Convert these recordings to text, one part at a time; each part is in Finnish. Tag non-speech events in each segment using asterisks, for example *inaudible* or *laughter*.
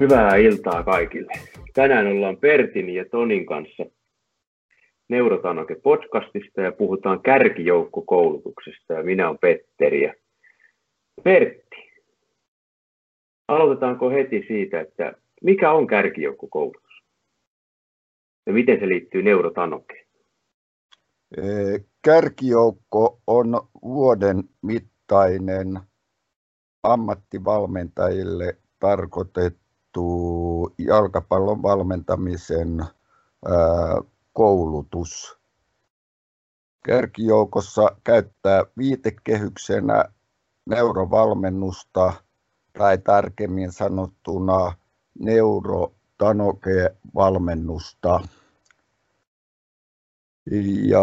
Hyvää iltaa kaikille. Tänään ollaan Pertin ja Tonin kanssa Neurotanoke podcastista ja puhutaan kärkijoukkokoulutuksesta ja minä olen Petteri. Ja Pertti, aloitetaanko heti siitä, että mikä on kärkijoukkokoulutus ja miten se liittyy Neurotanokeen? Kärkijoukko on vuoden mittainen ammattivalmentajille tarkoitettu jalkapallon valmentamisen koulutus. Kärkijoukossa käyttää viitekehyksenä neurovalmennusta tai tarkemmin sanottuna neurotanoke-valmennusta. Ja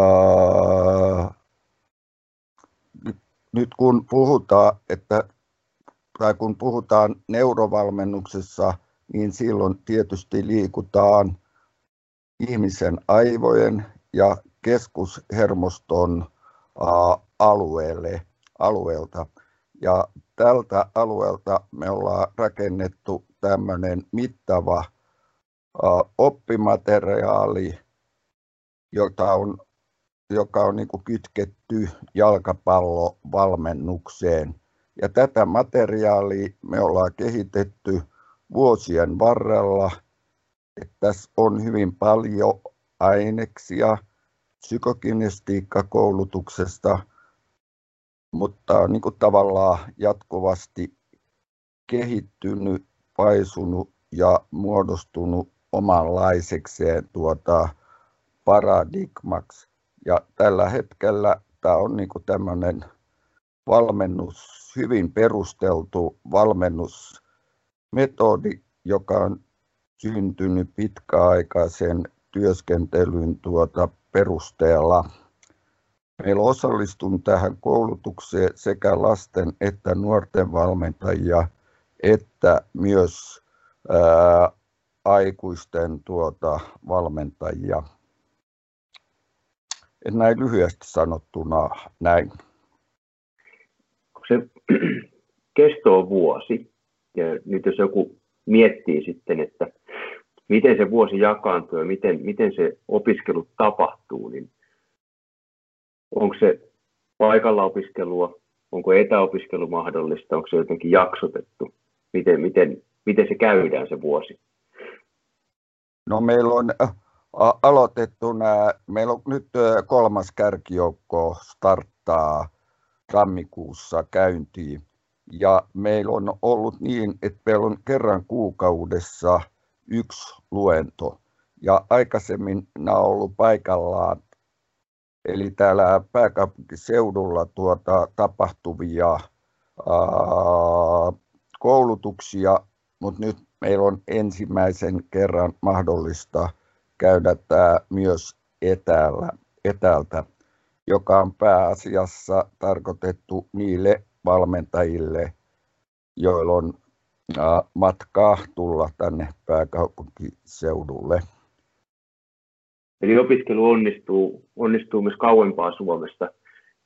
nyt kun puhutaan, että, tai kun puhutaan neurovalmennuksessa, niin silloin tietysti liikutaan ihmisen aivojen ja keskushermoston alueelle, alueelta. Ja tältä alueelta me ollaan rakennettu tämmöinen mittava oppimateriaali, jota on, joka on niin kytketty jalkapallovalmennukseen. Ja tätä materiaalia me ollaan kehitetty vuosien varrella. Että tässä on hyvin paljon aineksia psykokinestiikkakoulutuksesta, mutta niin kuin tavallaan jatkuvasti kehittynyt, paisunut ja muodostunut omanlaisekseen tuota paradigmaksi. Ja tällä hetkellä tämä on niin kuin tämmöinen valmennus, hyvin perusteltu valmennusmetodi, joka on syntynyt pitkäaikaisen työskentelyn tuota perusteella. Meillä osallistun tähän koulutukseen sekä lasten että nuorten valmentajia, että myös ää, aikuisten tuota, valmentajia. Et näin lyhyesti sanottuna näin. Se *clears throat* kesto on vuosi, ja nyt jos joku miettii sitten, että miten se vuosi jakaantuu ja miten, miten se opiskelu tapahtuu, niin onko se paikalla opiskelua, onko etäopiskelu mahdollista, onko se jotenkin jaksotettu, miten, miten, miten se käydään se vuosi? No meillä on aloitettu nämä, meillä on nyt kolmas kärkijoukko starttaa tammikuussa käyntiin. Ja meillä on ollut niin, että meillä on kerran kuukaudessa yksi luento. Ja aikaisemmin nämä on ollut paikallaan, eli täällä pääkaupunkiseudulla tuota, tapahtuvia ää, koulutuksia, mutta nyt meillä on ensimmäisen kerran mahdollista käydä tämä myös etäällä, etäältä, joka on pääasiassa tarkoitettu niille valmentajille, joilla on matkaa tulla tänne pääkaupunkiseudulle. Eli opiskelu onnistuu, onnistuu myös kauempaa Suomesta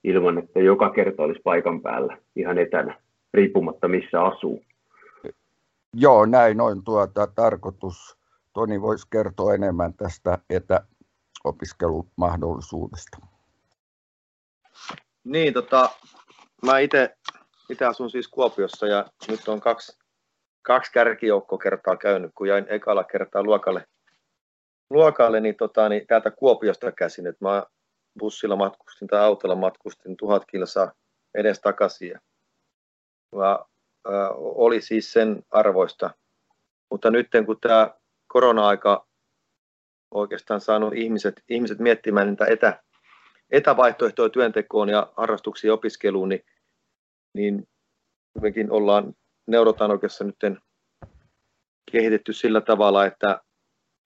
ilman, että joka kerta olisi paikan päällä ihan etänä, riippumatta missä asuu. Joo, näin on tuota, tarkoitus. Toni voisi kertoa enemmän tästä etäopiskelumahdollisuudesta. Niin, tota, mä itse asun siis Kuopiossa ja nyt on kaksi, kaksi kertaa käynyt, kun jäin ekalla kertaa luokalle, luokalle niin, tota, niin täältä Kuopiosta käsin, että mä bussilla matkustin tai autolla matkustin tuhat kilsaa edes takaisin. Ja, ja ä, oli siis sen arvoista. Mutta nyt kun tämä korona-aika oikeastaan saanut ihmiset, ihmiset miettimään niitä etä, etävaihtoehtoja työntekoon ja harrastuksiin ja opiskeluun, niin, niin mekin ollaan neurotanokessa nyt kehitetty sillä tavalla, että,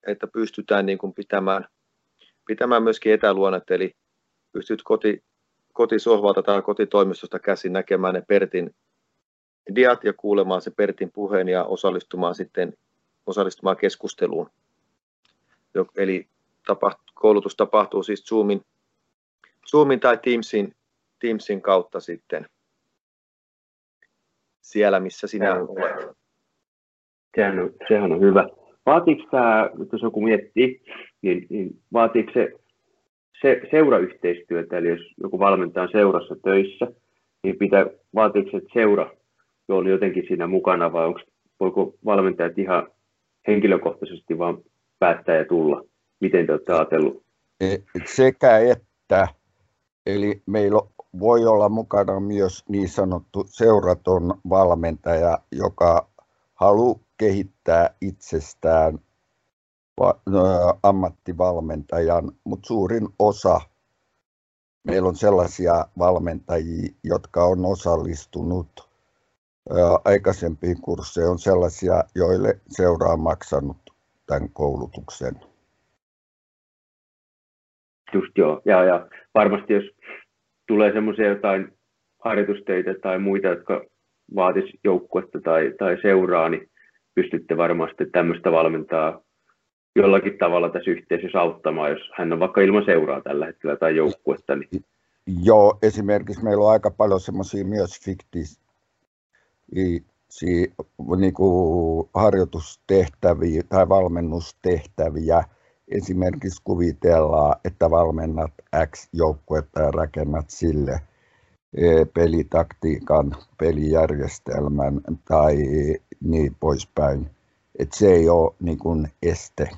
että pystytään niin kuin pitämään, pitämään myöskin etäluonnet, eli pystyt koti, kotisohvalta tai kotitoimistosta käsin näkemään ne Pertin diat ja kuulemaan se Pertin puheen ja osallistumaan sitten osallistumaan keskusteluun. Eli tapaht, koulutus tapahtuu siis Zoomin, Zoomin tai Teamsin, Teamsin kautta sitten siellä, missä sinä olet. Sehän on, sehän on hyvä. Vaatiiko tämä, jos joku miettii, niin, niin vaatiiko se, se seurayhteistyötä, eli jos joku valmentaa seurassa töissä, niin pitää, vaatiiko se, että seura on jotenkin siinä mukana, vai onko, voiko valmentajat ihan henkilökohtaisesti vaan päättää ja tulla? Miten te olette ajatellut? E, sekä että, eli meillä voi olla mukana myös niin sanottu seuraton valmentaja, joka haluaa kehittää itsestään ammattivalmentajan, mutta suurin osa meillä on sellaisia valmentajia, jotka on osallistunut aikaisempiin kursseihin, on sellaisia, joille seura on maksanut tämän koulutuksen. Just joo, ja, ja varmasti jos tulee semmoisia jotain harjoitusteitä tai muita, jotka vaatisi joukkuetta tai, tai seuraa, niin pystytte varmasti tämmöistä valmentaa jollakin tavalla tässä yhteisössä auttamaan, jos hän on vaikka ilman seuraa tällä hetkellä tai joukkuetta. Niin... Joo, esimerkiksi meillä on aika paljon semmoisia myös fiktisiä niin kuin harjoitustehtäviä tai valmennustehtäviä. Esimerkiksi kuvitellaan, että valmennat X-joukkuetta ja rakennat sille e, pelitaktiikan, pelijärjestelmän tai niin poispäin. Että se ei ole niin kuin este.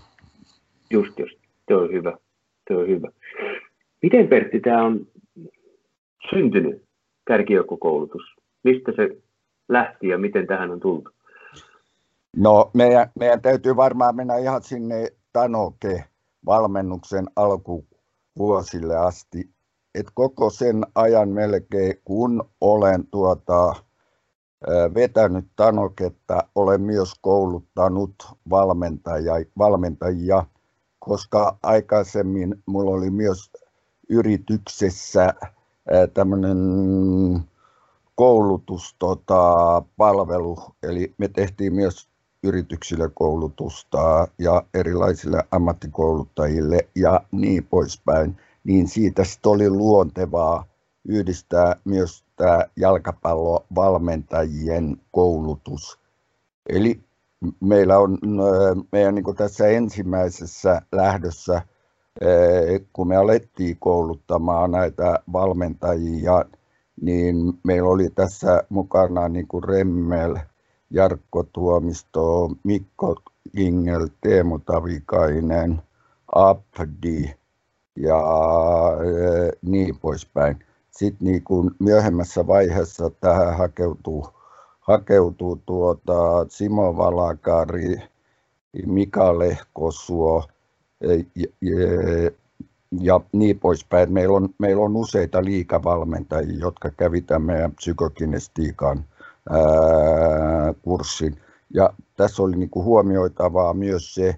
Just, just. Se on hyvä. Se on hyvä. Miten Pertti tämä on syntynyt, kärkijoukkokoulutus? Mistä se lähti ja miten tähän on tultu? No meidän, meidän täytyy varmaan mennä ihan sinne Tanoke-valmennuksen alkuvuosille asti. Et koko sen ajan melkein, kun olen tuota, vetänyt Tanoketta, olen myös kouluttanut valmentajia, valmentajia, koska aikaisemmin minulla oli myös yrityksessä tämmöinen koulutuspalvelu, tota, eli me tehtiin myös yrityksille koulutusta ja erilaisille ammattikouluttajille ja niin poispäin, niin siitä oli luontevaa yhdistää myös tämä jalkapallovalmentajien koulutus. Eli meillä on meidän niin tässä ensimmäisessä lähdössä, kun me alettiin kouluttamaan näitä valmentajia, niin meillä oli tässä mukana niin kuin Remmel, Jarkko Tuomisto, Mikko Ingel, Teemu Tavikainen, Abdi ja e, niin poispäin. Sitten niin kuin myöhemmässä vaiheessa tähän hakeutuu, hakeutuu tuota Simo Valakari, Mika Lehkosuo, e, e, ja niin poispäin. Meillä on, meillä on useita liikavalmentajia, jotka kävi tämän meidän psykokinestiikan kurssin. Ja tässä oli niin kuin huomioitavaa myös se,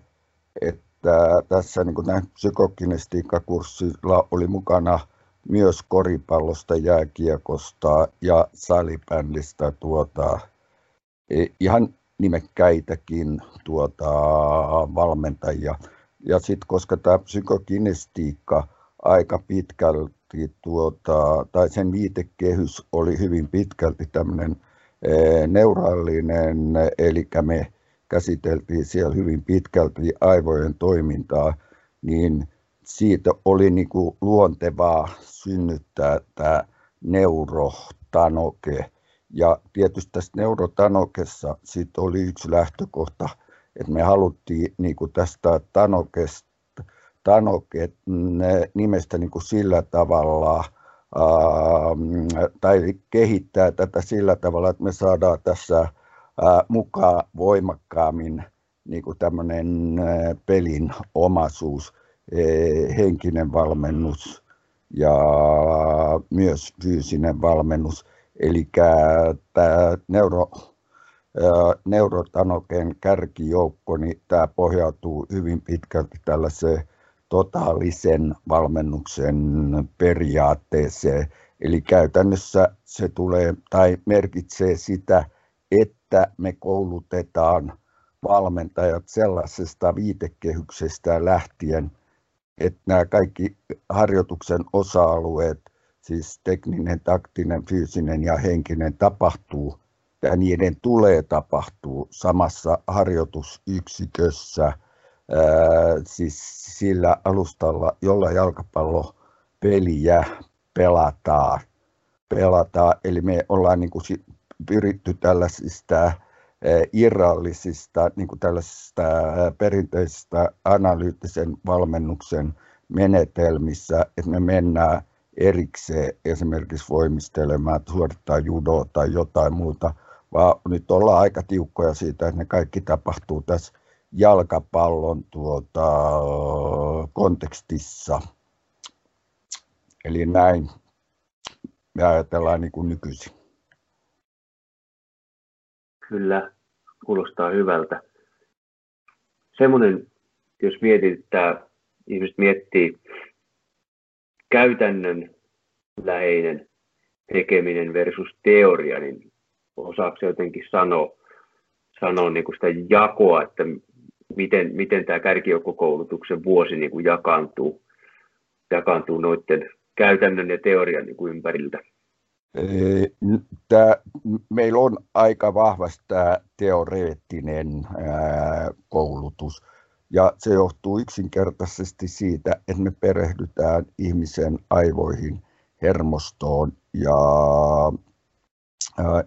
että tässä niin kuin psykokinestiikkakurssilla oli mukana myös koripallosta, jääkiekosta ja salibändistä tuota, e, ihan nimekkäitäkin tuota, valmentajia. Ja sitten koska tämä psykokinestiikka aika pitkälti, tuota, tai sen viitekehys oli hyvin pitkälti tämmöinen e, neuraalinen, eli me käsiteltiin siellä hyvin pitkälti aivojen toimintaa, niin siitä oli niin kuin luontevaa synnyttää tämä neurotanoke. Ja tietysti tässä neurotanokessa sit oli yksi lähtökohta – että me haluttiin niin kuin tästä Tanokesta, Tanoket nimestä niin kuin sillä tavalla, tai kehittää tätä sillä tavalla, että me saadaan tässä mukaan voimakkaammin niin kuin tämmöinen pelin omaisuus, henkinen valmennus ja myös fyysinen valmennus. Eli tämä neuro, neurotanoken kärkijoukko, niin tämä pohjautuu hyvin pitkälti tällaiseen totaalisen valmennuksen periaatteeseen. Eli käytännössä se tulee tai merkitsee sitä, että me koulutetaan valmentajat sellaisesta viitekehyksestä lähtien, että nämä kaikki harjoituksen osa-alueet, siis tekninen, taktinen, fyysinen ja henkinen, tapahtuu että niiden tulee tapahtua samassa harjoitusyksikössä, siis sillä alustalla, jolla jalkapallopeliä pelataan. pelataan. Eli me ollaan niin kuin pyritty tällaisista irrallisista niin kuin tällaisista perinteisistä analyyttisen valmennuksen menetelmissä, että me mennään erikseen esimerkiksi voimistelemaan, suorittaa judoa tai jotain muuta, vaan nyt ollaan aika tiukkoja siitä, että ne kaikki tapahtuu tässä jalkapallon tuota, kontekstissa. Eli näin me ajatellaan niin kuin nykyisin. Kyllä, kuulostaa hyvältä. Semmoinen, jos mietit, että ihmiset miettii käytännön läheinen tekeminen versus teoria, niin osaako jotenkin sanoa, sanoa niin kuin sitä jakoa, että miten, miten tämä kärkijoukkokoulutuksen vuosi niin kuin jakaantuu, jakaantuu noiden käytännön ja teorian niin kuin ympäriltä? Tämä, meillä on aika vahvasti tämä teoreettinen koulutus. Ja se johtuu yksinkertaisesti siitä, että me perehdytään ihmisen aivoihin, hermostoon ja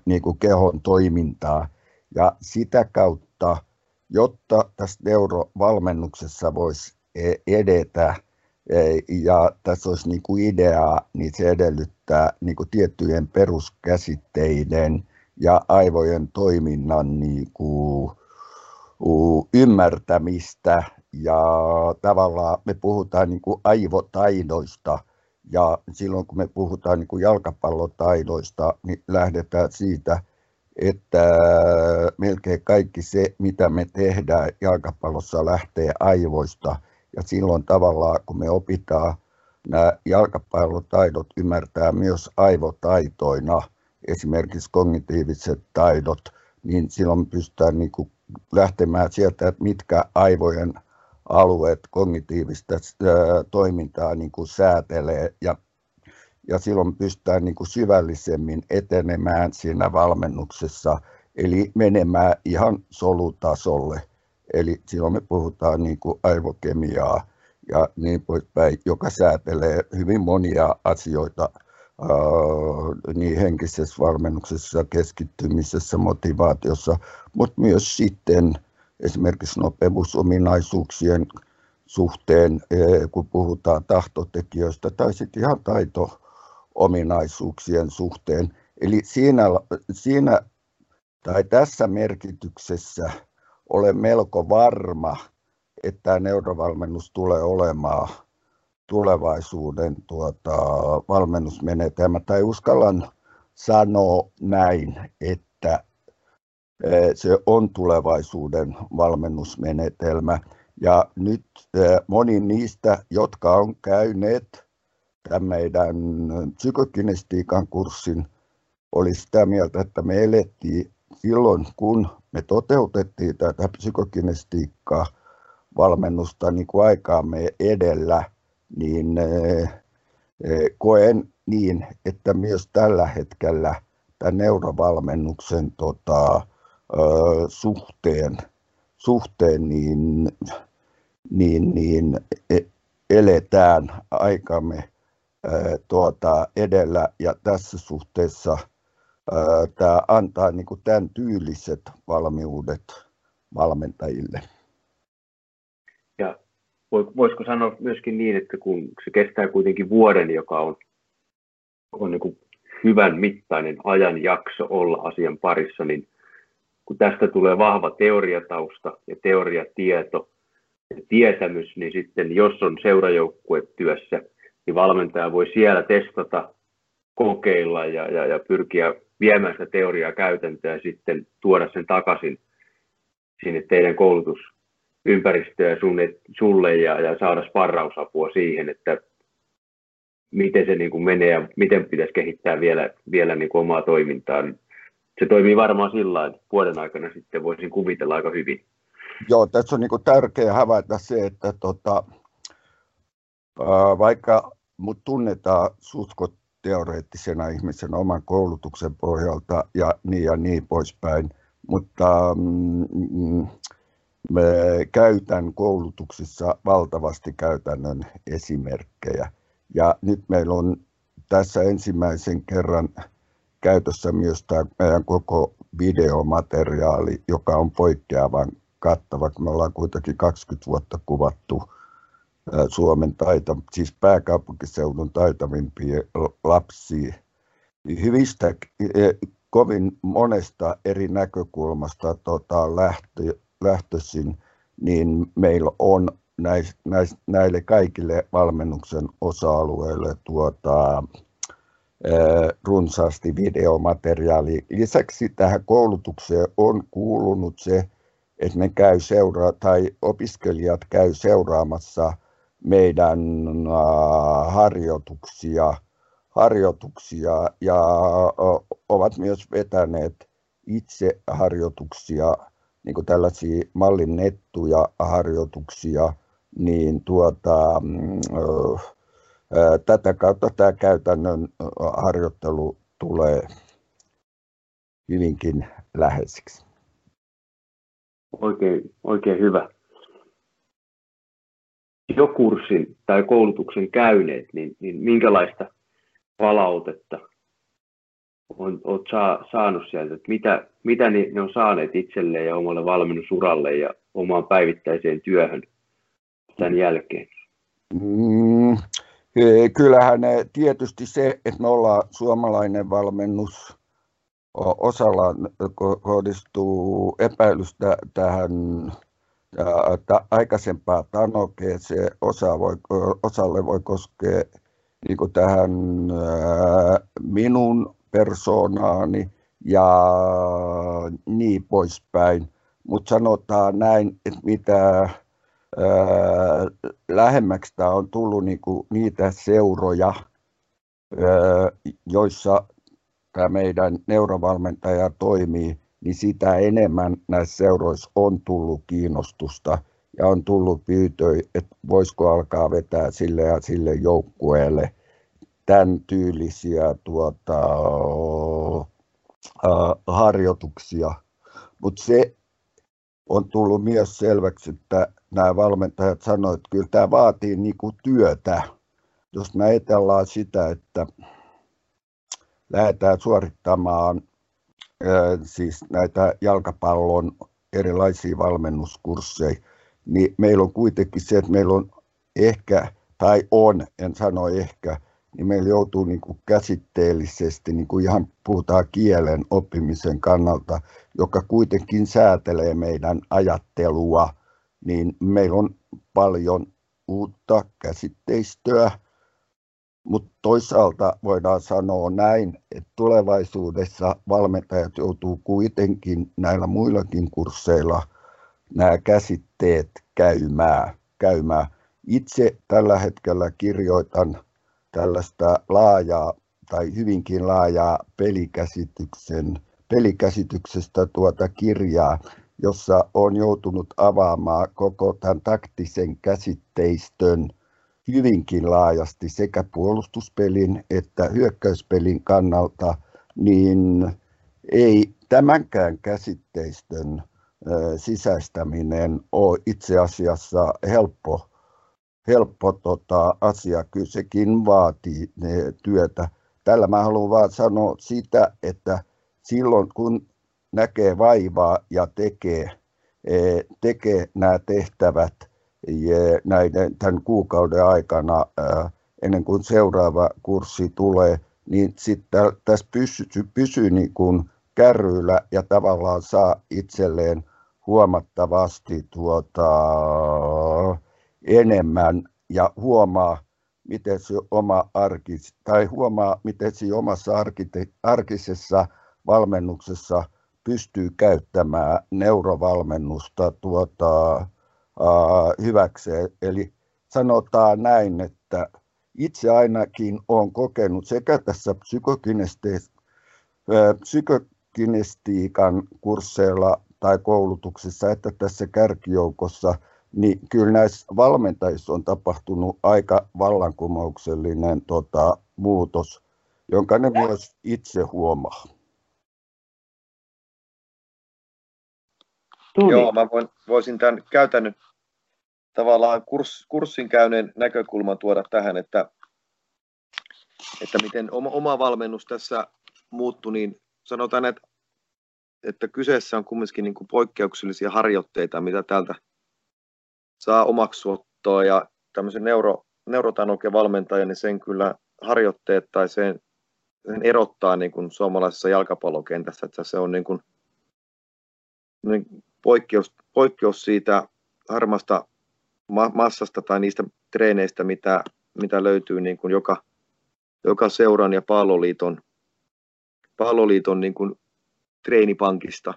niin kuin kehon toimintaa. Ja sitä kautta, jotta tässä neurovalmennuksessa voisi e, edetä, e, ja tässä olisi niin kuin ideaa, niin se edellyttää niin kuin tiettyjen peruskäsitteiden ja aivojen toiminnan niin kuin, ymmärtämistä. Ja tavallaan me puhutaan niin kuin aivotaidoista ja silloin kun me puhutaan niin kuin jalkapallotaidoista, niin lähdetään siitä, että melkein kaikki se, mitä me tehdään jalkapallossa, lähtee aivoista. Ja silloin tavallaan, kun me opitaan nämä jalkapallotaidot ymmärtää myös aivotaitoina, esimerkiksi kognitiiviset taidot, niin silloin me pystytään niin kuin lähtemään sieltä, että mitkä aivojen alueet kognitiivista toimintaa niin kuin säätelee ja, ja silloin pystytään niin kuin syvällisemmin etenemään siinä valmennuksessa, eli menemään ihan solutasolle. Eli silloin me puhutaan niin kuin aivokemiaa ja niin poispäin, joka säätelee hyvin monia asioita niin henkisessä valmennuksessa, keskittymisessä, motivaatiossa, mutta myös sitten esimerkiksi nopeusominaisuuksien suhteen, kun puhutaan tahtotekijöistä, tai sitten ihan taito-ominaisuuksien suhteen. Eli siinä, siinä tai tässä merkityksessä olen melko varma, että tämä neurovalmennus tulee olemaan tulevaisuuden tuota, valmennusmenetelmä, tai uskallan sanoa näin, että e, se on tulevaisuuden valmennusmenetelmä. Ja nyt e, moni niistä, jotka on käyneet tämän meidän psykokinestiikan kurssin, oli sitä mieltä, että me elettiin silloin, kun me toteutettiin tätä psykokinestiikkaa valmennusta niin kuin aikaamme edellä – niin eh, eh, koen niin, että myös tällä hetkellä tämän neurovalmennuksen tota, suhteen, suhteen niin, niin, niin e, eletään aikamme tuota, edellä ja tässä suhteessa tämä antaa niin kuin tämän tyyliset valmiudet valmentajille. Voisiko sanoa myöskin niin, että kun se kestää kuitenkin vuoden, joka on, on niin kuin hyvän mittainen ajanjakso olla asian parissa, niin kun tästä tulee vahva teoriatausta ja teoriatieto ja tietämys, niin sitten jos on seurajoukkuetyössä, niin valmentaja voi siellä testata, kokeilla ja, ja, ja pyrkiä viemään sitä teoriaa käytäntöä ja sitten tuoda sen takaisin sinne teidän koulutus, ympäristöä sulle, ja, ja saada sparrausapua siihen, että miten se niin kuin menee ja miten pitäisi kehittää vielä, vielä niin kuin omaa toimintaa. Se toimii varmaan sillä että vuoden aikana sitten voisin kuvitella aika hyvin. Joo, tässä on niin tärkeää havaita se, että tota, vaikka mut tunnetaan suskot teoreettisena ihmisen oman koulutuksen pohjalta ja niin ja niin poispäin. Mutta mm, me käytän koulutuksissa valtavasti käytännön esimerkkejä. Ja nyt meillä on tässä ensimmäisen kerran käytössä myös tämä meidän koko videomateriaali, joka on poikkeavan kattava. Me ollaan kuitenkin 20 vuotta kuvattu Suomen taita, siis pääkaupunkiseudun taitavimpia lapsia hyvistä, e, kovin monesta eri näkökulmasta tota, lähtö, lähtöisin, niin meillä on näis, näis, näille kaikille valmennuksen osa-alueille tuota, runsaasti videomateriaalia. Lisäksi tähän koulutukseen on kuulunut se, että ne käy seuraa, tai opiskelijat käy seuraamassa meidän harjoituksia, harjoituksia ja ovat myös vetäneet itse harjoituksia, niin kuin tällaisia mallinnettuja harjoituksia, niin tuota, mm, tätä kautta tämä käytännön harjoittelu tulee hyvinkin läheiseksi. Oikein, oikein hyvä. Jo kurssin tai koulutuksen käyneet, niin, niin minkälaista palautetta on, olet saa, saanut sieltä, että mitä, mitä ne, ne on saaneet itselleen ja omalle valmennusuralle ja omaan päivittäiseen työhön tämän jälkeen? Mm, kyllähän tietysti se, että me ollaan suomalainen valmennus, osalla kohdistuu epäilystä tähän aikaisempaa tanokeeseen, osa voi, osalle voi koskea niin tähän minun persoonaani ja niin poispäin. Mutta sanotaan näin, että mitä lähemmäksi tämä on tullut niinku niitä seuroja, joissa tämä meidän neurovalmentaja toimii, niin sitä enemmän näissä seuroissa on tullut kiinnostusta ja on tullut pyytöjä, että voisiko alkaa vetää sille ja sille joukkueelle tämän tyylisiä tuota, harjoituksia. Mutta se on tullut myös selväksi, että nämä valmentajat sanoivat, että kyllä tämä vaatii niin kuin työtä. Jos me ajatellaan sitä, että lähdetään suorittamaan siis näitä jalkapallon erilaisia valmennuskursseja, niin meillä on kuitenkin se, että meillä on ehkä, tai on, en sano ehkä, niin meillä joutuu niin kuin käsitteellisesti, niin kuin ihan puhutaan kielen oppimisen kannalta, joka kuitenkin säätelee meidän ajattelua, niin meillä on paljon uutta käsitteistöä, mutta toisaalta voidaan sanoa näin, että tulevaisuudessa valmentajat joutuu kuitenkin näillä muillakin kursseilla nämä käsitteet käymään. käymään. Itse tällä hetkellä kirjoitan tällaista laajaa tai hyvinkin laajaa pelikäsityksen, pelikäsityksestä tuota kirjaa, jossa on joutunut avaamaan koko tämän taktisen käsitteistön hyvinkin laajasti sekä puolustuspelin että hyökkäyspelin kannalta, niin ei tämänkään käsitteistön sisäistäminen ole itse asiassa helppo helppo tota, asia, kyllä sekin vaatii ne työtä. Tällä mä haluan vaan sanoa sitä, että silloin kun näkee vaivaa ja tekee, e, tekee nämä tehtävät näiden, tämän kuukauden aikana ennen kuin seuraava kurssi tulee, niin sitten tässä pysyy, pysyy niin kuin kärryillä ja tavallaan saa itselleen huomattavasti tuota, enemmän ja huomaa, miten se oma arki, tai huomaa, miten se omassa arkite, arkisessa valmennuksessa pystyy käyttämään neurovalmennusta tuota, hyväkseen. Eli sanotaan näin, että itse ainakin olen kokenut sekä tässä psykokinestiikan kursseilla tai koulutuksessa että tässä kärkijoukossa – niin kyllä näissä valmentajissa on tapahtunut aika vallankumouksellinen tota, muutos. jonka ne myös itse huomaa. Tuli. Joo, mä voin, voisin tämän käytännön tavallaan kurs, kurssin käyneen näkökulman tuoda tähän, että, että miten oma, oma valmennus tässä muuttui, niin sanotaan, että, että kyseessä on kumminkin niin kuin poikkeuksellisia harjoitteita, mitä täältä saa omaksuttua ja tämmöisen neuro, neurotanoke valmentaja, niin sen kyllä harjoitteet tai sen, sen erottaa niin kuin suomalaisessa jalkapallokentässä, että se on niin kuin, niin poikkeus, poikkeus siitä harmasta massasta tai niistä treeneistä, mitä, mitä löytyy niin kuin joka, joka seuran ja palloliiton, palloliiton niin kuin treenipankista,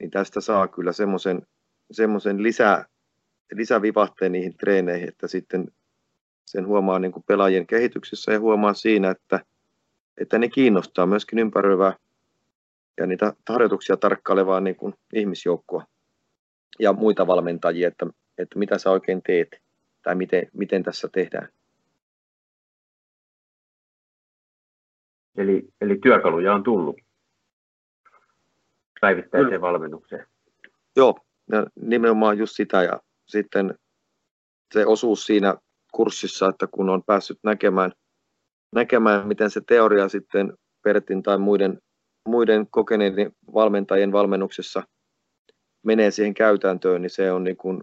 niin tästä saa kyllä semmoisen semmoisen lisä, lisävivahteen niihin treeneihin, että sitten sen huomaa niin kuin pelaajien kehityksessä ja huomaa siinä, että, että ne kiinnostaa myöskin ympäröivää ja niitä harjoituksia tarkkailevaa niin kuin ihmisjoukkoa ja muita valmentajia, että, että mitä sä oikein teet tai miten, miten tässä tehdään. Eli, eli työkaluja on tullut päivittäiseen Kyllä. valmennukseen. Joo, ja nimenomaan just sitä ja sitten se osuus siinä kurssissa, että kun on päässyt näkemään, näkemään miten se teoria sitten Pertin tai muiden, muiden kokeneiden valmentajien valmennuksessa menee siihen käytäntöön, niin se on niin kuin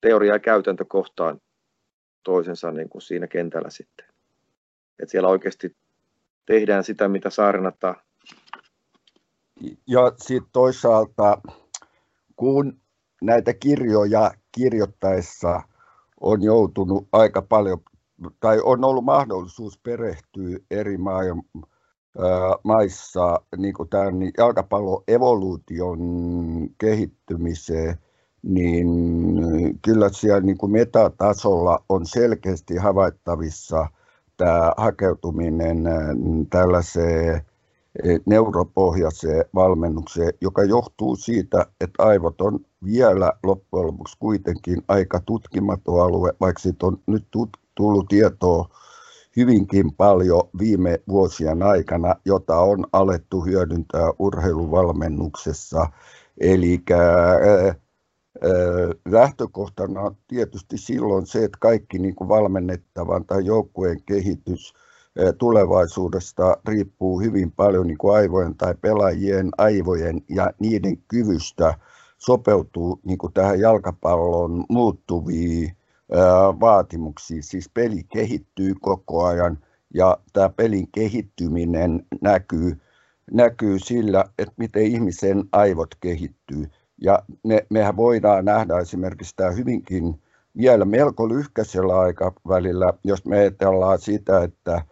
teoria ja käytäntö kohtaan toisensa niin kuin siinä kentällä sitten. Et siellä oikeasti tehdään sitä, mitä saarnata. Ja sitten toisaalta, kun näitä kirjoja kirjoittaessa on joutunut aika paljon, tai on ollut mahdollisuus perehtyä eri maailman maissa niin kuin tämän jalkapallon evoluution kehittymiseen, niin kyllä siellä niin kuin metatasolla on selkeästi havaittavissa tämä hakeutuminen tällaiseen neuropohjaiseen valmennukseen, joka johtuu siitä, että aivot on vielä loppujen lopuksi kuitenkin aika tutkimaton alue, vaikka siitä on nyt tullut tietoa hyvinkin paljon viime vuosien aikana, jota on alettu hyödyntää urheiluvalmennuksessa. Eli lähtökohtana on tietysti silloin se, että kaikki niin kuin valmennettavan tai joukkueen kehitys tulevaisuudesta riippuu hyvin paljon niin kuin aivojen tai pelaajien aivojen ja niiden kyvystä sopeutuu niin kuin tähän jalkapallon muuttuviin vaatimuksiin. Siis peli kehittyy koko ajan ja tämä pelin kehittyminen näkyy, näkyy sillä, että miten ihmisen aivot kehittyy. Ja ne, mehän voidaan nähdä esimerkiksi tämä hyvinkin vielä melko lyhkäisellä aikavälillä, jos me ajatellaan sitä, että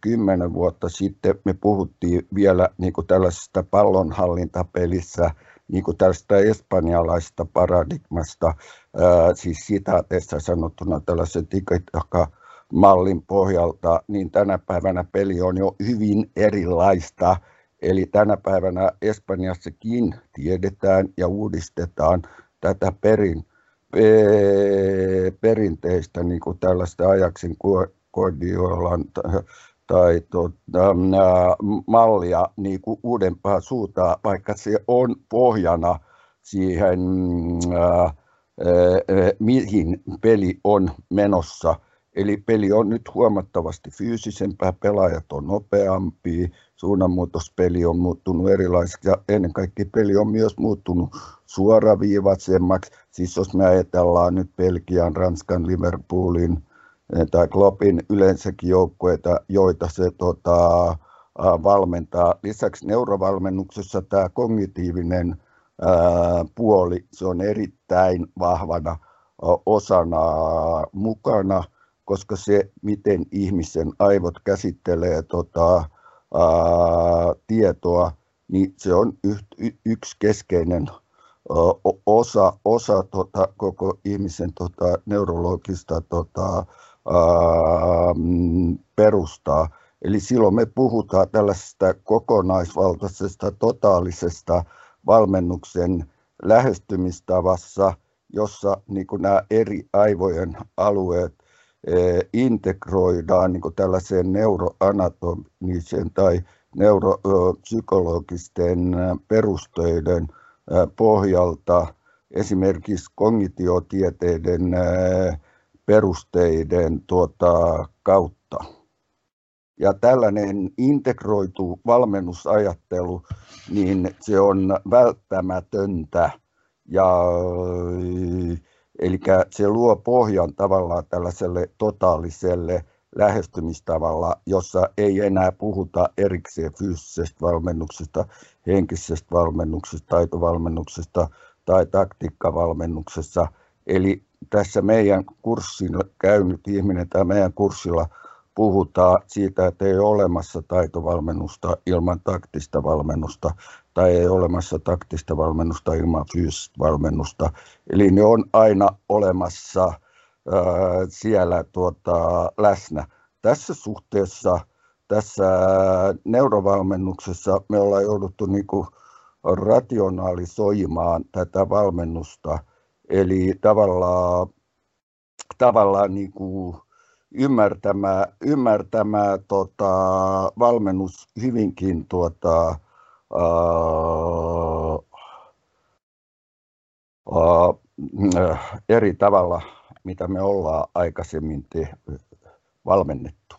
kymmenen vuotta sitten me puhuttiin vielä niin kuin tällaisesta pallonhallintapelissä, niin kuin tästä espanjalaista paradigmasta, ää, siis sitaateissa sanottuna tällaisen mallin pohjalta, niin tänä päivänä peli on jo hyvin erilaista. Eli tänä päivänä Espanjassakin tiedetään ja uudistetaan tätä perin, perinteistä niin kuin tällaista ajaksen Guardiolan tai tuota, mallia niin kuin uudempaa suuntaan, vaikka se on pohjana siihen, ää, ää, mihin peli on menossa. Eli peli on nyt huomattavasti fyysisempää, pelaajat on nopeampia, suunnanmuutospeli on muuttunut erilaiseksi ja ennen kaikkea peli on myös muuttunut suoraviivaisemmaksi. Siis jos me ajatellaan nyt Belgian, Ranskan, Liverpoolin, tai Kloppin yleensäkin joukkueita, joita se tota, valmentaa. Lisäksi neurovalmennuksessa tämä kognitiivinen ää, puoli, se on erittäin vahvana osana mukana, koska se, miten ihmisen aivot käsittelee tota, ää, tietoa, niin se on y, yksi keskeinen osa, osa tota, koko ihmisen tota, neurologista tota, perustaa. Eli silloin me puhutaan tällaisesta kokonaisvaltaisesta, totaalisesta valmennuksen lähestymistavassa, jossa niin kuin nämä eri aivojen alueet integroidaan niin tällaiseen neuroanatomiseen tai neuropsykologisten perusteiden pohjalta esimerkiksi kognitiotieteiden perusteiden tuota, kautta. Ja tällainen integroitu valmennusajattelu, niin se on välttämätöntä. Ja, eli se luo pohjan tavallaan tällaiselle totaaliselle lähestymistavalla, jossa ei enää puhuta erikseen fyysisestä valmennuksesta, henkisestä valmennuksesta, taitovalmennuksesta tai taktiikkavalmennuksessa. Eli tässä meidän kurssilla käynyt ihminen tai meidän kurssilla puhutaan siitä, että ei ole olemassa taitovalmennusta ilman taktista valmennusta tai ei ole olemassa taktista valmennusta ilman fyysistä valmennusta. Eli ne on aina olemassa ää, siellä tuota, läsnä. Tässä suhteessa, tässä neurovalmennuksessa me ollaan jouduttu niin kuin rationalisoimaan tätä valmennusta – Eli tavallaan, tavallaan niin kuin ymmärtämään, ymmärtämään tota, valmennus hyvinkin tuota, ää, ää, eri tavalla, mitä me ollaan aikaisemmin te, valmennettu.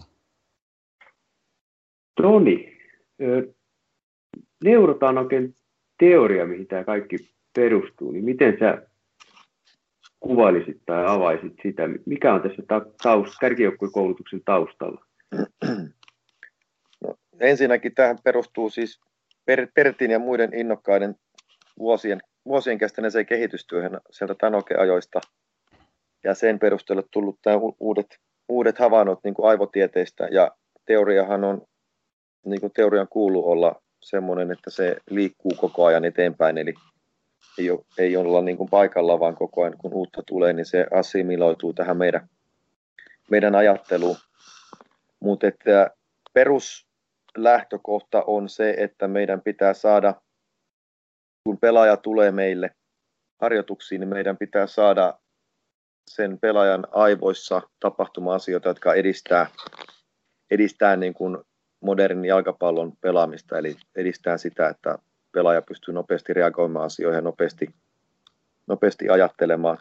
Toni, neurotaan oikein teoria, mihin tämä kaikki perustuu, niin miten sä kuvailisit tai avaisit sitä? Mikä on tässä taust, kärkijoukkuekoulutuksen taustalla? No, ensinnäkin tähän perustuu siis Pertin ja muiden innokkaiden vuosien, vuosien kestäneeseen kehitystyöhön sieltä Tanoke-ajoista ja sen perusteella tullut tämä uudet, uudet havainnot niin kuin aivotieteistä ja teoriahan on, niin kuin teorian kuuluu olla semmoinen, että se liikkuu koko ajan eteenpäin, eli ei, ole, ei olla niin kuin paikalla, vaan koko ajan kun uutta tulee, niin se assimiloituu tähän meidän, meidän ajatteluun. Mutta peruslähtökohta on se, että meidän pitää saada, kun pelaaja tulee meille harjoituksiin, niin meidän pitää saada sen pelaajan aivoissa tapahtuma-asioita, jotka edistää, edistää niin kuin modernin jalkapallon pelaamista, eli edistää sitä, että pelaaja pystyy nopeasti reagoimaan asioihin nopeasti, nopeasti ajattelemaan,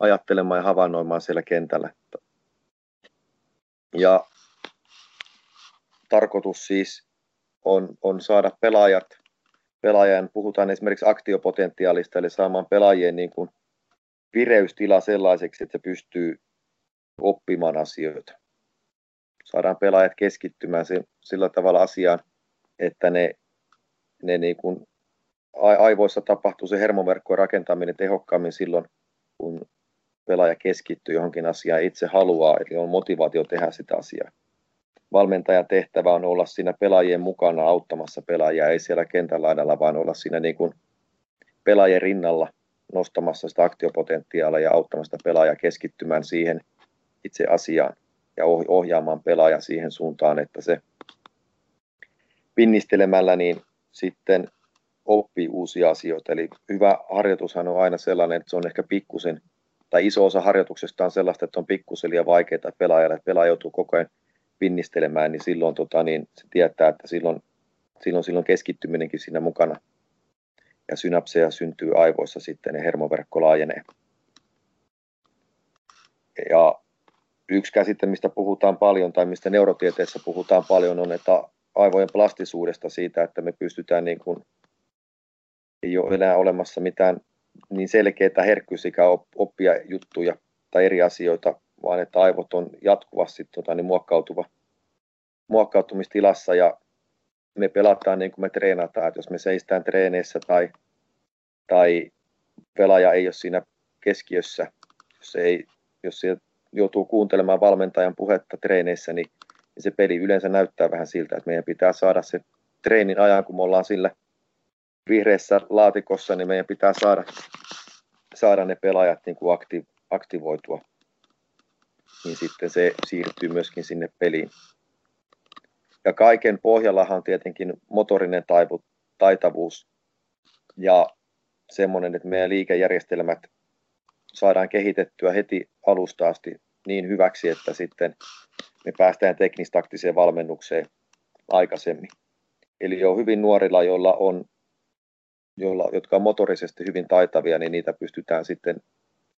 ajattelemaan ja havainnoimaan siellä kentällä. Ja tarkoitus siis on, on saada pelaajat, pelaajan, puhutaan esimerkiksi aktiopotentiaalista, eli saamaan pelaajien niin kuin vireystila sellaiseksi, että se pystyy oppimaan asioita. Saadaan pelaajat keskittymään sillä tavalla asiaan, että ne ne niin kuin aivoissa tapahtuu se hermoverkkojen rakentaminen tehokkaammin silloin, kun pelaaja keskittyy johonkin asiaan itse haluaa, eli on motivaatio tehdä sitä asiaa. Valmentajan tehtävä on olla siinä pelaajien mukana auttamassa pelaajia, ei siellä kentän laidalla, vaan olla siinä niin kuin pelaajien rinnalla nostamassa sitä aktiopotentiaalia ja auttamassa pelaajaa keskittymään siihen itse asiaan ja ohjaamaan pelaaja siihen suuntaan, että se pinnistelemällä niin sitten oppii uusia asioita. Eli hyvä harjoitushan on aina sellainen, että se on ehkä pikkusen, tai iso osa harjoituksesta on sellaista, että on pikkusen liian vaikeaa pelaajalle, että pelaaja joutuu koko ajan pinnistelemään, niin silloin tota, niin se tietää, että silloin, silloin, silloin keskittyminenkin siinä mukana. Ja synapseja syntyy aivoissa sitten ja hermoverkko laajenee. Ja yksi käsite, mistä puhutaan paljon tai mistä neurotieteessä puhutaan paljon on, että aivojen plastisuudesta siitä, että me pystytään niin kuin, ei ole enää olemassa mitään niin selkeää herkkyysikä oppia juttuja tai eri asioita, vaan että aivot on jatkuvasti tota, niin muokkautuva, muokkautumistilassa. Ja me pelataan niin kuin me treenataan, että jos me seistään treeneissä tai, tai pelaaja ei ole siinä keskiössä, jos, ei, jos joutuu kuuntelemaan valmentajan puhetta treeneissä, niin niin se peli yleensä näyttää vähän siltä, että meidän pitää saada se treenin ajan, kun me ollaan sillä vihreässä laatikossa, niin meidän pitää saada, saada ne pelaajat niin kuin akti, aktivoitua. Niin sitten se siirtyy myöskin sinne peliin. Ja kaiken pohjallahan on tietenkin motorinen taivu, taitavuus ja semmoinen, että meidän liikejärjestelmät saadaan kehitettyä heti alusta asti niin hyväksi, että sitten me päästään teknistaktiseen valmennukseen aikaisemmin. Eli jo hyvin nuorilla, joilla on, joilla, jotka on motorisesti hyvin taitavia, niin niitä pystytään sitten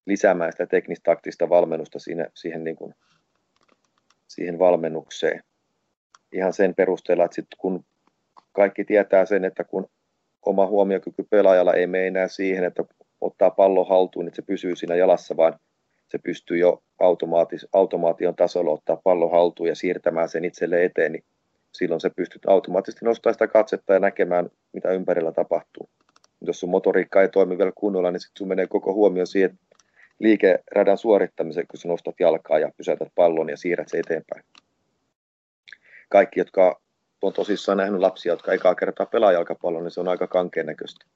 lisäämään sitä teknistaktista valmennusta siinä, siihen, niin kuin, siihen valmennukseen. Ihan sen perusteella, että sit kun kaikki tietää sen, että kun oma huomiokyky pelaajalla ei mene enää siihen, että ottaa pallo haltuun, että se pysyy siinä jalassa, vaan se pystyy jo automaatis, automaation tasolla ottaa pallo haltuun ja siirtämään sen itselle eteen, niin silloin se pystyt automaattisesti nostamaan sitä katsetta ja näkemään, mitä ympärillä tapahtuu. Jos sun motoriikka ei toimi vielä kunnolla, niin sitten sun menee koko huomio siihen liikeradan suorittamiseen, kun sä nostat jalkaa ja pysäytät pallon ja siirrät se eteenpäin. Kaikki, jotka on tosissaan nähnyt lapsia, jotka ekaa kertaa pelaa jalkapallon, niin se on aika kankeen näköistä.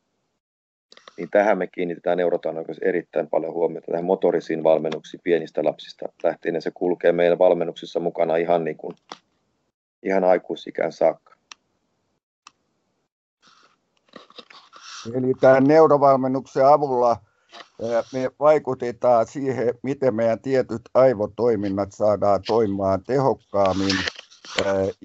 Niin tähän me kiinnitetään neurotaan erittäin paljon huomiota, tähän motorisiin valmennuksiin pienistä lapsista lähtien, ja se kulkee meidän valmennuksissa mukana ihan, niin kuin, ihan aikuisikään saakka. Eli tämän neurovalmennuksen avulla me vaikutetaan siihen, miten meidän tietyt aivotoiminnat saadaan toimimaan tehokkaammin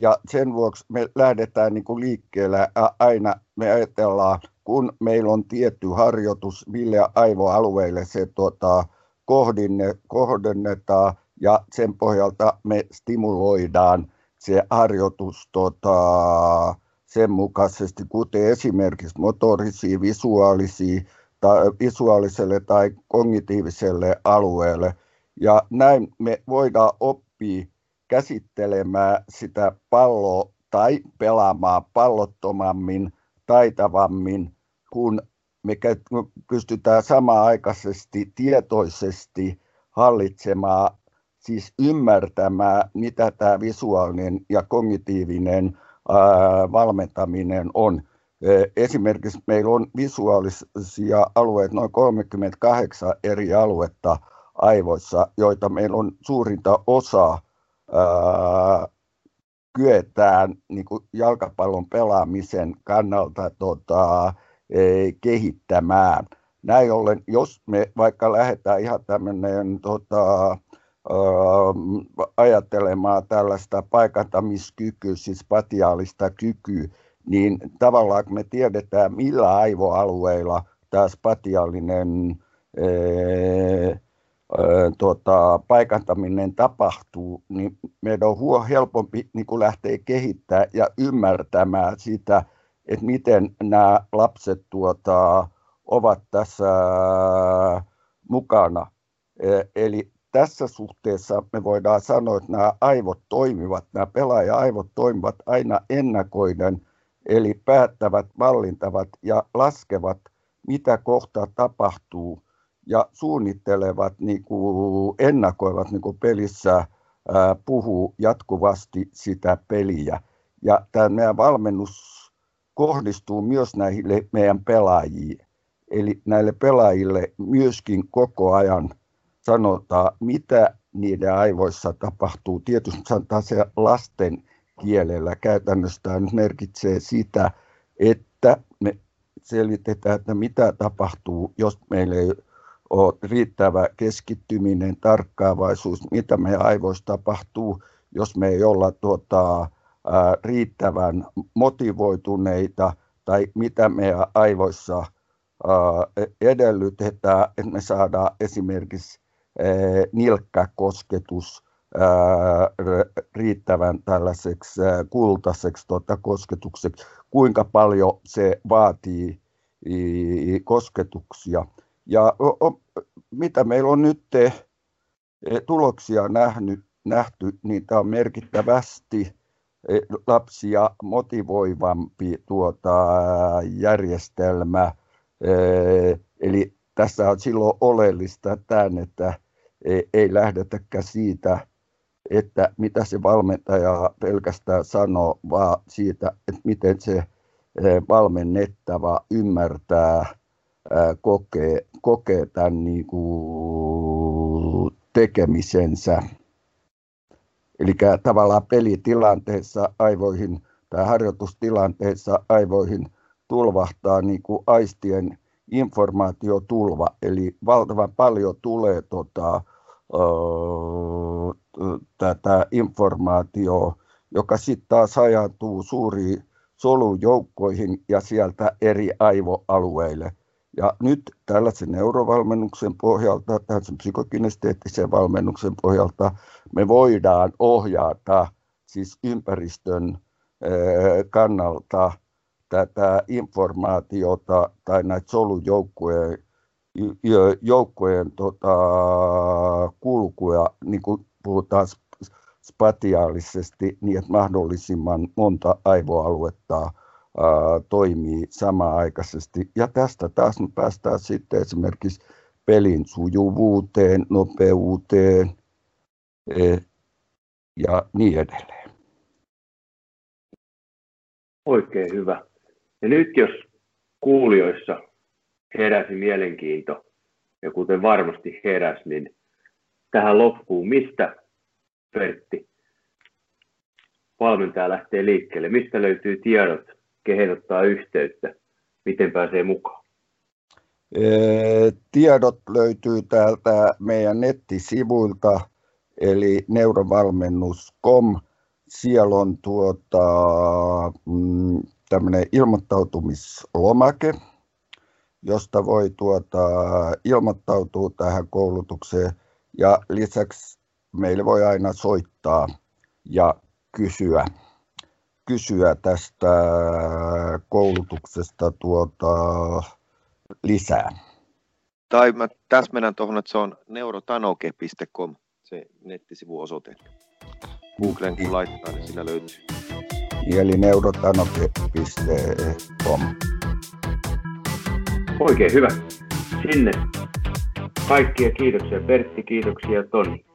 ja sen vuoksi me lähdetään niin kuin liikkeelle aina, me ajatellaan, kun meillä on tietty harjoitus, mille aivoalueille se tota, kohdinne, kohdennetaan ja sen pohjalta me stimuloidaan se harjoitus tota, sen mukaisesti, kuten esimerkiksi motorisia, visuaalisia, tai visuaaliselle tai kognitiiviselle alueelle. Ja näin me voidaan oppia käsittelemään sitä palloa tai pelaamaan pallottomammin, taitavammin, kun me pystytään samaaikaisesti tietoisesti hallitsemaan, siis ymmärtämään, mitä tämä visuaalinen ja kognitiivinen ää, valmentaminen on. Esimerkiksi meillä on visuaalisia alueita, noin 38 eri aluetta aivoissa, joita meillä on suurinta osaa kyetään niin kuin jalkapallon pelaamisen kannalta tota, e, kehittämään. Näin ollen, jos me vaikka lähdetään ihan tämmöinen tota, ajattelemaan tällaista paikantamiskykyä, siis spatiaalista kykyä, niin tavallaan me tiedetään, millä aivoalueilla tämä spatiaalinen tota, paikantaminen tapahtuu, niin meidän on huo helpompi niin kuin lähteä kehittämään ja ymmärtämään sitä, että miten nämä lapset tuota, ovat tässä mukana. E, eli tässä suhteessa me voidaan sanoa, että nämä aivot toimivat, nämä pelaaja-aivot toimivat aina ennakoiden, eli päättävät, mallintavat ja laskevat, mitä kohta tapahtuu – ja suunnittelevat, niin kuin, ennakoivat niin kuin pelissä, ää, puhuu jatkuvasti sitä peliä. Ja tämä meidän valmennus kohdistuu myös näihin meidän pelaajiin. Eli näille pelaajille myöskin koko ajan sanotaan, mitä niiden aivoissa tapahtuu. Tietysti sanotaan se lasten kielellä käytännössä tämä merkitsee sitä, että me selvitetään, että mitä tapahtuu, jos meillä ei ole riittävä keskittyminen, tarkkaavaisuus, mitä meidän aivoissa tapahtuu, jos me ei olla tuota, riittävän motivoituneita tai mitä meidän aivoissa ää, edellytetään, että me saadaan esimerkiksi nilkkäkosketus riittävän tällaiseksi kultaiseksi tuota, kosketukseksi, kuinka paljon se vaatii kosketuksia. Ja mitä meillä on nyt e, tuloksia nähnyt, nähty, niin tämä on merkittävästi lapsia motivoivampi tuota, järjestelmä. E, eli tässä on silloin oleellista tämän, että ei lähdetäkään siitä, että mitä se valmentaja pelkästään sanoo, vaan siitä, että miten se valmennettava ymmärtää kokee, kokee tämän niin kuin tekemisensä. Eli tavallaan pelitilanteessa aivoihin tai harjoitustilanteessa aivoihin tulvahtaa niin kuin aistien informaatiotulva, eli valtavan paljon tulee tota, öö, tätä informaatiota, joka sitten taas ajatuu suuriin solujoukkoihin ja sieltä eri aivoalueille. Ja nyt tällaisen neurovalmennuksen pohjalta, tällaisen psykokinesteettisen valmennuksen pohjalta, me voidaan ohjata siis ympäristön kannalta tätä informaatiota tai näitä solujoukkojen joukkojen tota, kulkuja, niin kuin puhutaan spatiaalisesti, niin että mahdollisimman monta aivoaluetta toimii samaaikaisesti. Ja tästä taas me päästään sitten esimerkiksi pelin sujuvuuteen, nopeuteen e, ja niin edelleen. Oikein hyvä. Ja nyt jos kuulijoissa heräsi mielenkiinto, ja kuten varmasti heräsi, niin tähän loppuun, mistä Pertti valmentaja lähtee liikkeelle, mistä löytyy tiedot, kehen ottaa yhteyttä, miten pääsee mukaan? Tiedot löytyy täältä meidän nettisivuilta, eli neurovalmennus.com. Siellä on tuota, mm, tämmöinen ilmoittautumislomake, josta voi tuota, ilmoittautua tähän koulutukseen. Ja lisäksi meille voi aina soittaa ja kysyä, kysyä tästä koulutuksesta tuota, lisää. Tai mä täsmennän tuohon, että se on neurotanoke.com, se nettisivuosoite. Googlen kun laittaa, niin sillä löytyy. Eli neurotanoke.com. Oikein hyvä. Sinne. Kaikkia kiitoksia Pertti, kiitoksia Toni.